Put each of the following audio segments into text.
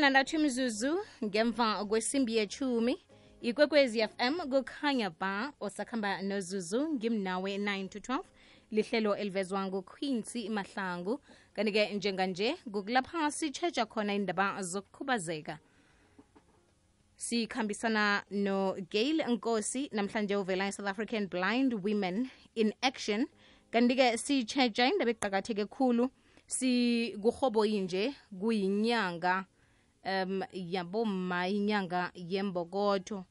nandathu imizuzu ngemva kwesimbi yechumi ikwekwezi fm kukhanya ba osakhamba nozuzu ngimnawe 9 to 12 lihlelo elivezwa nguquincy mahlangu kanti-ke njenganje kukulapha sitsheja khona indaba zokukhubazeka. Sikhambisana nogail nkosi namhlanje uvela i-south african blind women in action. Kanti-ke sitsheja indaba eqakatheke khulu sikuhobo yinje kuyinyanga um yabomma inyanga yembokotho.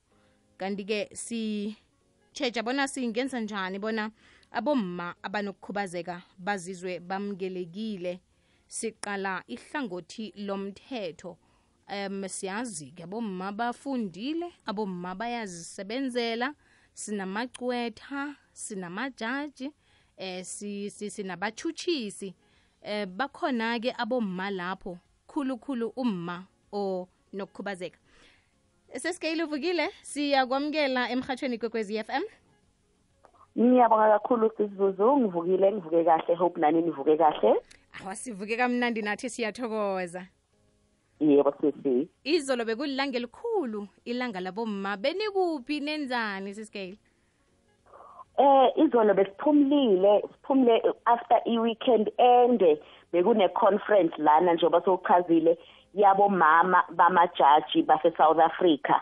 Kanti-ke sitsheja bona singenza njani bona abomma abanokukhubazeka bazizwe bamkelekile siqala ihlangothi lomthetho. Um siyazi-ke abomma bafundile abomma bayazisebenzela sinamacwetha sinamajaji eh sinabatshutshisi eh bakhona-ke abomma lapho khulukhulu umma onokukhubazeka. Sesikeyile uvukile siyakwamukela emhathweni kwekwezi FM ngiyabonga kakhulu sisizuzu ngivukile ngivuke kahle. Hope nani nivuke kahle. Awasivuke kamnandi nathi siyathokoza. Yebo sisi. Izolo bekulilanga elikhulu ilanga labomma. Benikuphi nenzani sisikeyile eh izolo besiphumlile siphumule after i-weekend ende bekune conference lana njengoba sokuchazile yabo mama bamajaji base-South Africa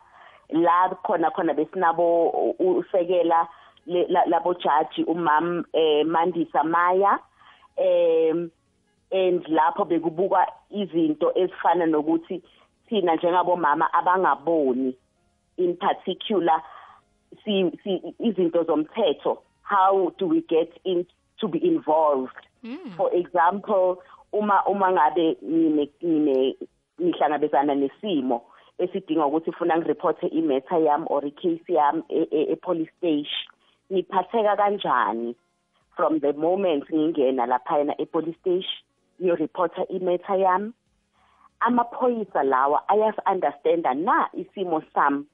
la khona khona besinabo usekela labo jaji umam eh Mandisa Maya em and lapho bekubuka izinto ezifana nokuthi thina njengabomama abangaboni in particular si, si izinto zomthetho how do we get in to be involved mm. for example uma uma ngabe ngine ngihlangabezana nesimo esidinga ukuthi ufuna ngireport imatter yami or icase yami e-police station. Ngiphatheka kanjani? From the moment ngingena laphayana e-police station ngiyoreporta imatter yami. Amaphoyisa lawa ayas understanda na isimo sami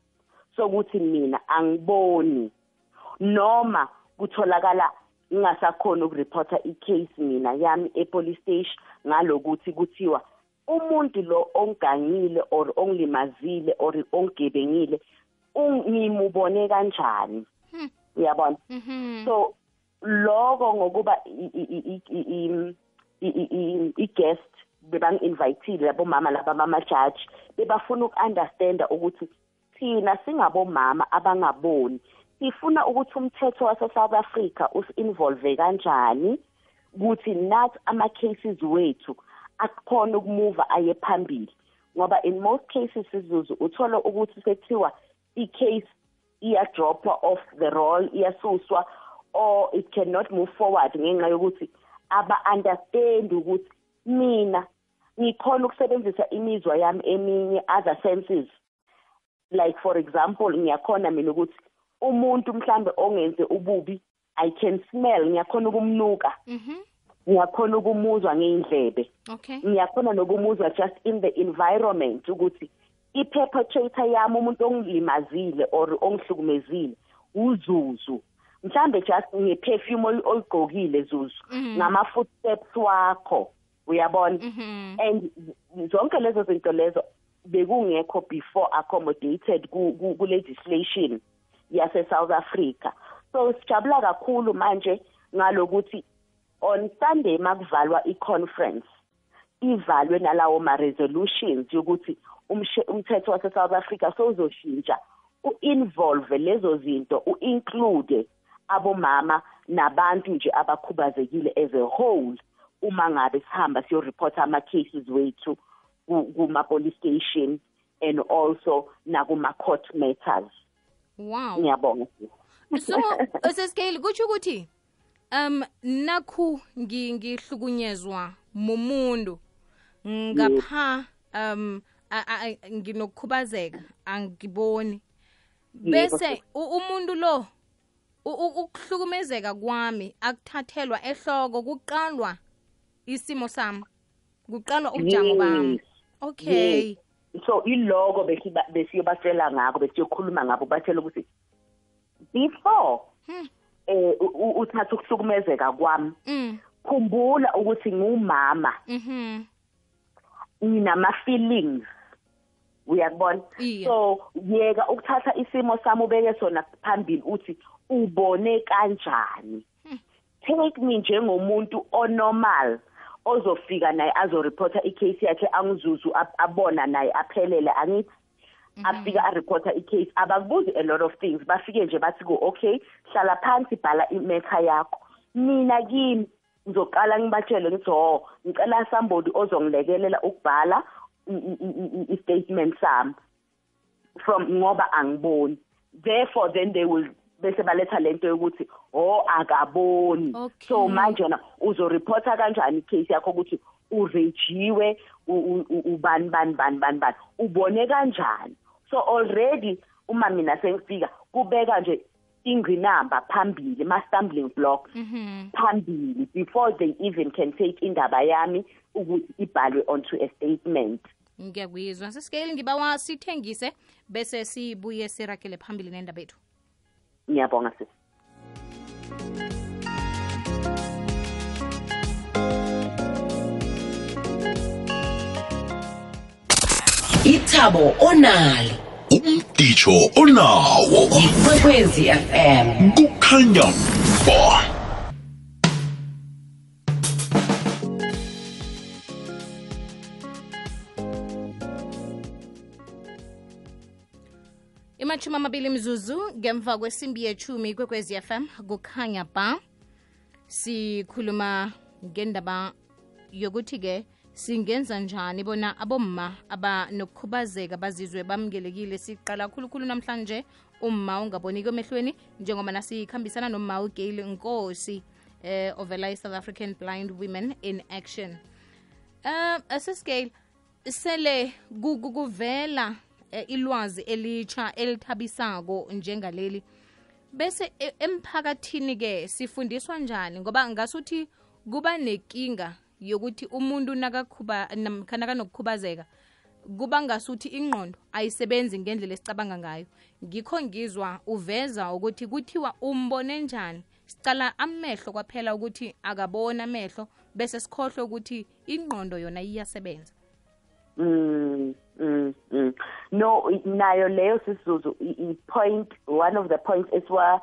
sokuthi mina angiboni? Noma kutholakala ngingasakhona ukureporta icase mina yami epolice station ngalokuthi kuthiwa umuntu lo ongangile or ongilimazile or ongebengile ngimubone kanjani? Uyabona? So lokho ngokuba i-guest bebangi-invitile labo mama laba bama-judge bebafuna uku-understanda ukuthi thina singabomama abangaboni. Sifuna ukuthi umthetho wase-South Africa usinvolve kanjani? Ukuthi nathi ama-cases wethu akukhona ukumuva aye phambili. Ngoba in most cases sizuzu uthola ukuthi sekuthiwa i-case iya-drop off the roll iyasuswa or it cannot move forward ngenxa yokuthi aba-understand ukuthi mina ngikhona ukusebenzisa imizwa yami eminye other senses. Like for example ngiyakhona mina ukuthi umuntu mhlambe ongenze ububi i can smell ngiyakhona ukumnuka. Mhm. Ngiyakhona ukumuzwa ngeindlebe okay. Ngiyakhona nokumuzwa just in the environment ukuthi i-perpetrator yami umuntu ongilimazile or ongihlukumezile uzuzu. Mhlambe just ngeperfume oyigqokile zuzu. Ngama footsteps wakho uyabona? And zonke lezo zinto lezo bekungekho before accommodated ku, ku legislation yase South Africa. So sijabula kakhulu manje ngalokuthi on Sunday makuvalwa i-conference ivalwe nalawo ma resolutions yokuthi umthetho wase South Africa sozoshintsha uinvolve lezo zinto uinclude abomama nabantu nje abakhubazekile as a whole uma ngabe sihamba siyo report ama cases wethu kuma police station and also nakuma court matters. Wow. Ngiyabonga. So sesicale kutsho ukuthi um nakhu ngihlukunyezwa mumuntu. Ngapha um nginokukhubazeka angiboni. Bese umuntu lo ukuhlukumezeka kwami akuthathelwa ehloko kuqalwa isimo sami kuqalwa ubujamo bami. Okay. So iloko besiyobasela ngako besiyokhuluma ngabo bathela ukuthi before eh uthatha ukuhlukumezeka kwami. Khumbula ukuthi ngumama. Mhm. Nginama feelings uyakubona? Iye. so yeka ukuthatha isimo sami ubeke sona phambili uthi ubone kanjani? Take me njengomuntu onormal ozofika naye azoreporta icase yakhe angizuzu ab- abona naye aphelele angithi afika areporta icase. Abakubuzi a lot of things. Bafike nje bathi ku okay hlala phansi bhala imetha yakho. Mina kimi ngizoqala ngibatshele ngithi ho ngicela somebody ozongilekelela ukubhala i- i- i- i- i-statement sami from ngoba angiboni. Therefore then they will bese baletha lento yokuthi oh akaboni. Okay. so manje na uzoreporta kanjani icase yakho ukuthi urejiwe u- u- u- ubani bani bani bani bani? Ubone kanjani? So already uma mina sengifika kubeka nje ingqinamba phambili ma stumbling blocks Mhm. phambili before they even can take indaba yami ukuthi ibhalwe onto a statement. Ngiyakuyizwa. Sesicale ngibawa sithengise bese sibuye sirakele phambili nendaba ethu ngiyabonga sisi ithabo onali umdicho onawo. Ikwekwezi fm kukhanya ba imashumi amabili mzuzu ngemva kwesimbi yechumi kwekwezi fm kukhanya ba sikhuluma ngendaba yokuthi-ke singenza njani bona abomma abanokukhubazeka bazizwe bamukelekile? Siqala khulukhulu namhlanje umma ungaboniki emehlweni njengoba nasikhambisana nomma ugail nkosi eh, ovela i-south african blind women in action. Um asescale sele ku- ku- kuvela eh, ilwazi elitsha elithabisako njengaleli. Bese e- emphakathini ke sifundiswa njani? Ngoba ngasuthi kuba nenkinga yokuthi umuntu nakakhuba namkha nakanokukhubazeka kuba ngasuthi ingqondo ayisebenzi ngendlela esicabanga ngayo ngikho ngizwa uveza ukuthi kuthiwa umbone njani sicala amehlo kwaphela ukuthi akabona amehlo bese sikhohlwe ukuthi ingqondo yona iyasebenza Mm, mm, mm. no nayo leyo sisizuzu i- i- point one of the points esiwa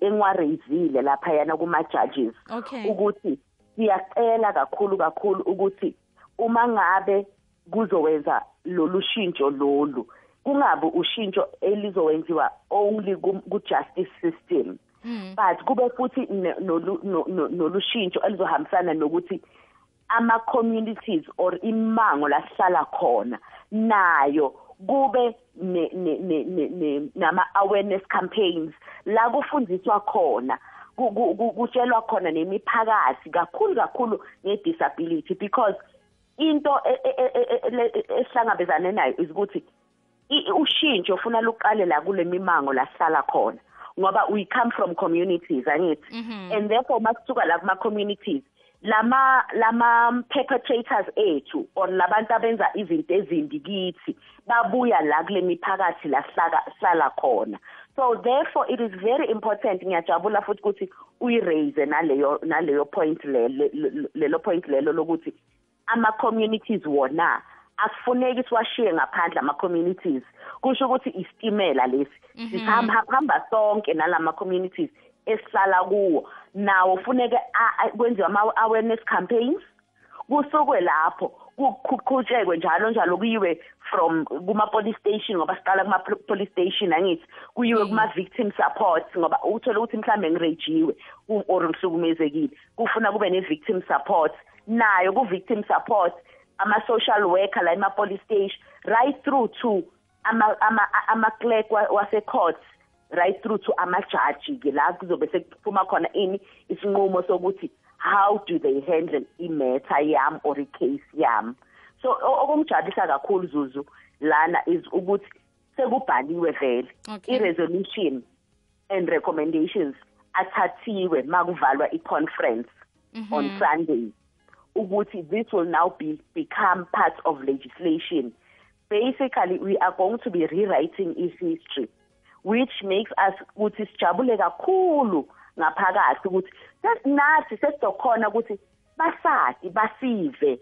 engwareyizile lapha yana kuma judges Okay. ukuthi siyacela kakhulu kakhulu ukuthi uma ngabe kuzowenza lolu shintsho lolu kungabi ushintsho elizowenziwa only ku justice system. But kube futhi nolushintsho elizohambisana nokuthi ama communities or imango lasihlala khona nayo kube ne, ne, ne, ne, ne, nama awareness campaigns la kufundiswa khona. Kutshelwa khona nemiphakathi kakhulu kakhulu nge-disability because into e- e- e- e- e- le- esihlangabezane nayo is ukuthi i- ushintsho funa luqale la kule mimango lasihlala khona ngoba we come from communities angithi. And therefore masisuka la kuma communities lama lama perpetrators ethu or labantu abenza izinto ezimbi kithi babuya la kule miphakathi la sihlaka- sihlala khona. So therefore it is very important ngiyajabula futhi ukuthi uyiraise naleyo naleyo point le- le- le- lelo point lelo lokuthi ama communities wona akufuneki siwashiye ngaphandle ama communities kusho ukuthi istimela lesi sihamba hamba sonke nalama communities esihlala kuwo. Nawo funeke kwenziwe ama awareness campaigns. Kusukwe lapho kuqhutshekwe njalo njalo kuyiwe from kuma police station ngoba siqala kuma pol- police station angithi kuyiwe kuma victim support ngoba uthola ukuthi mhlambe ngirejiwe ku- or ngihlukumezekile. Kufuna kube ne victim support. Nayo ku victim support ama social worker la ema police station right through to ama ama ama clerk wa- wase court right through to amajaji ke la kuzobe sekuphuma khona ini isinqumo sokuthi how do they handle imatter yam or icase yam? So o- okungijabulisa kakhulu zuzu lana is ukuthi sekubhaliwe vele i-resolution and recommendations athathiwe makuvalwa i-conference on sunday ukuthi this will now be become part of legislation. Basically we are going to be rewriting its history which makes us ukuthi sijabule kakhulu ngaphakathi ukuthi nathi sesizokhona ukuthi basati basive.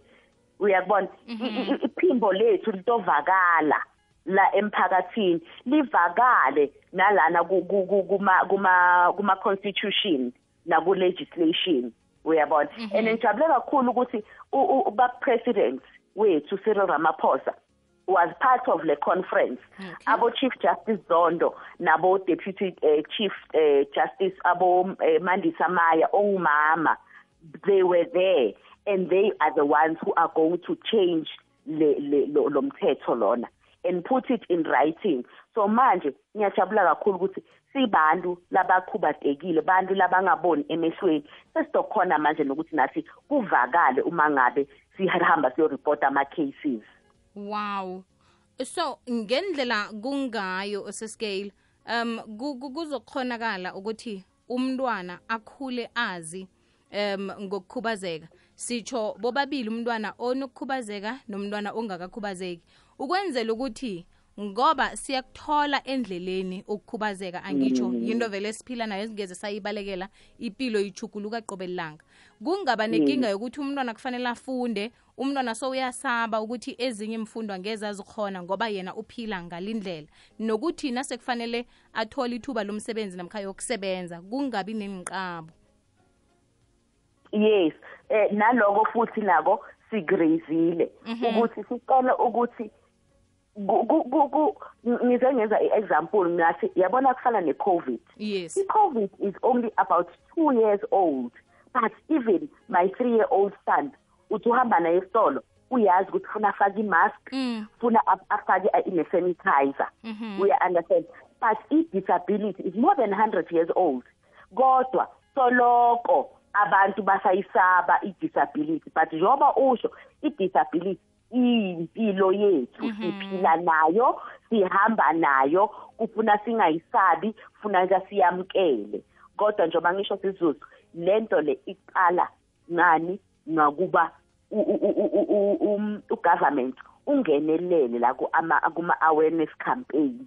Uyakubona? I- i- iphimbo lethu litovakala la emphakathini livakale nalana ku- ku- ku- kuma kuma kuma constitution naku legislation uyabona and ngijabule kakhulu ukuthi uba president wethu Cyril Ramaphosa was part of the conference. Abo chief justice Zondo nabo deputy uh, chief uh, justice abo uh, Mandisa Maya ongumama they were there and they are the ones who are going to change le, le lo, lo mthetho lona and put it in writing. So manje ngiyajabula kakhulu ukuthi sibantu labakhubatekile bantu labangaboni emehlweni. Sesizokhona manje nokuthi nathi kuvakale uma ngabe sihamba siyoreport ama cases wow. So ngendlela kungayo osescale um ku- ku- kuzokhonakala ukuthi umntwana akhule azi um ngokukhubazeka. Sitsho bobabili umntwana onokukhubazeka nomntwana ongakakhubazeki. Ukwenzela ukuthi ngoba siyakuthola endleleni ukukhubazeka angitsho yinto vele esiphila nayo esingeze sayibalekela ipilo ichuguluka qobe lilanga. Kungaba nenkinga yokuthi umntwana kufanele afunde umntwana so uyasaba ukuthi ezinye imfundo angeze azikhona ngoba yena uphila ngalindlela. Nokuthi nasekufanele athole ithuba lomsebenzi namkha yokusebenza kungabi nenqabo yes. Eh naloko futhi nako sigrazile. Ukuthi sicela ukuthi ku- ku- ku- ku- ngize ngenza i-example ngathi yabona kufana ne-covid. Yes. I-covid is only about two years old but even my three year old son uthi uhamba naye esitolo uyazi ukuthi funa afake imask Mm. funa af- afake ine-sanitizer. Uya-understand but i-disability is more than 100 years old. Kodwa soloko abantu basayisaba i-disability but njengoba usho i-disability iyimpilo yethu siphila nayo sihamba nayo kufuna singayisabi funeka siyamkele kodwa njengoba ngisho sizulu lento le iqala ngani? Ngakuba um- ugovernment ungenelele la ku- ama- kuma-awareness campaign.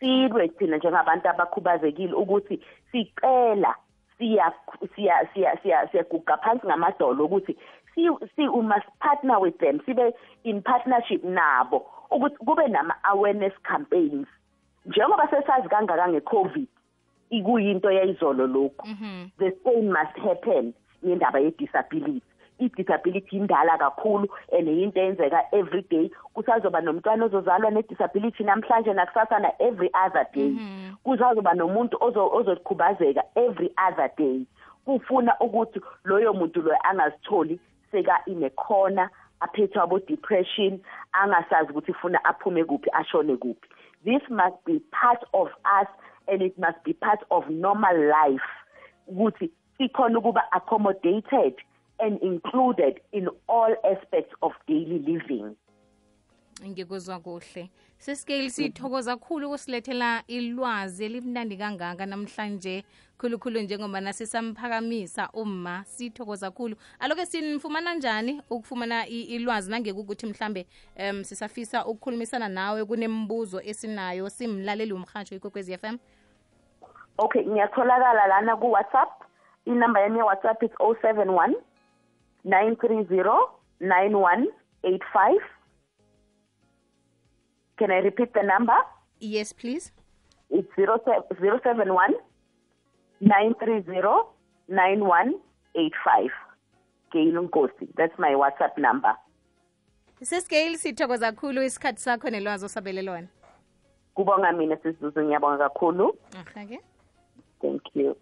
Silwe thina njengabantu abakhubazekile ukuthi sicela siya siya siya siya siyaguga phansi ngamadolo ukuthi si si we must partner with them sibe in partnership nabo ukuthi kube nama awareness campaigns. Njengoba sesazi kangaka ngecovid ikuyinto yayizolo lokhu. The same must happen ngendaba ye-disability. I-disability indala kakhulu and yinto eyenzeka every day. Kusazoba nomntwana ozozalwa ne-disability namhlanje nakusasa na every other day. Kusazoba nomuntu ozo- ozokhubazeka every other day. Kufuna ukuthi loyo muntu loyo angazitholi seka inekhona aphethwe abo-depression angasazi ukuthi funa aphume kuphi ashone kuphi. This must be part of us and it must be part of normal life ukuthi sikhona ukuba accommodated and included in all aspects of daily living. Ngikuzwa kuhle. Sesicale sithokoza kakhulu ukusilethela ilwazi elimnandi kangaka namhlanje khulukhulu njengoba nasisamphakamisa umma sithokoza kakhulu. Aloke sinifumana njani ukufumana ilwazi? Nangeke ukuthi mhlambe um sisafisa ukukhulumisana nawe kunembuzo esinayo simlaleli womhatsho ikwekwezi f m. Okay ngiyatholakala lana ku-whatsapp. Inamba yami ye-whatsapp is 071 930 9185 can i repeat the number? Yes please. It's 071 930 9185 gail nkosi that's my whatsapp number. Sesicale sithokoza kakhulu isikhathi sakho nelwazi osabele lona kubonga mina sisizuzu ngiyabonga kakhulu. Aha-ke. Thank you.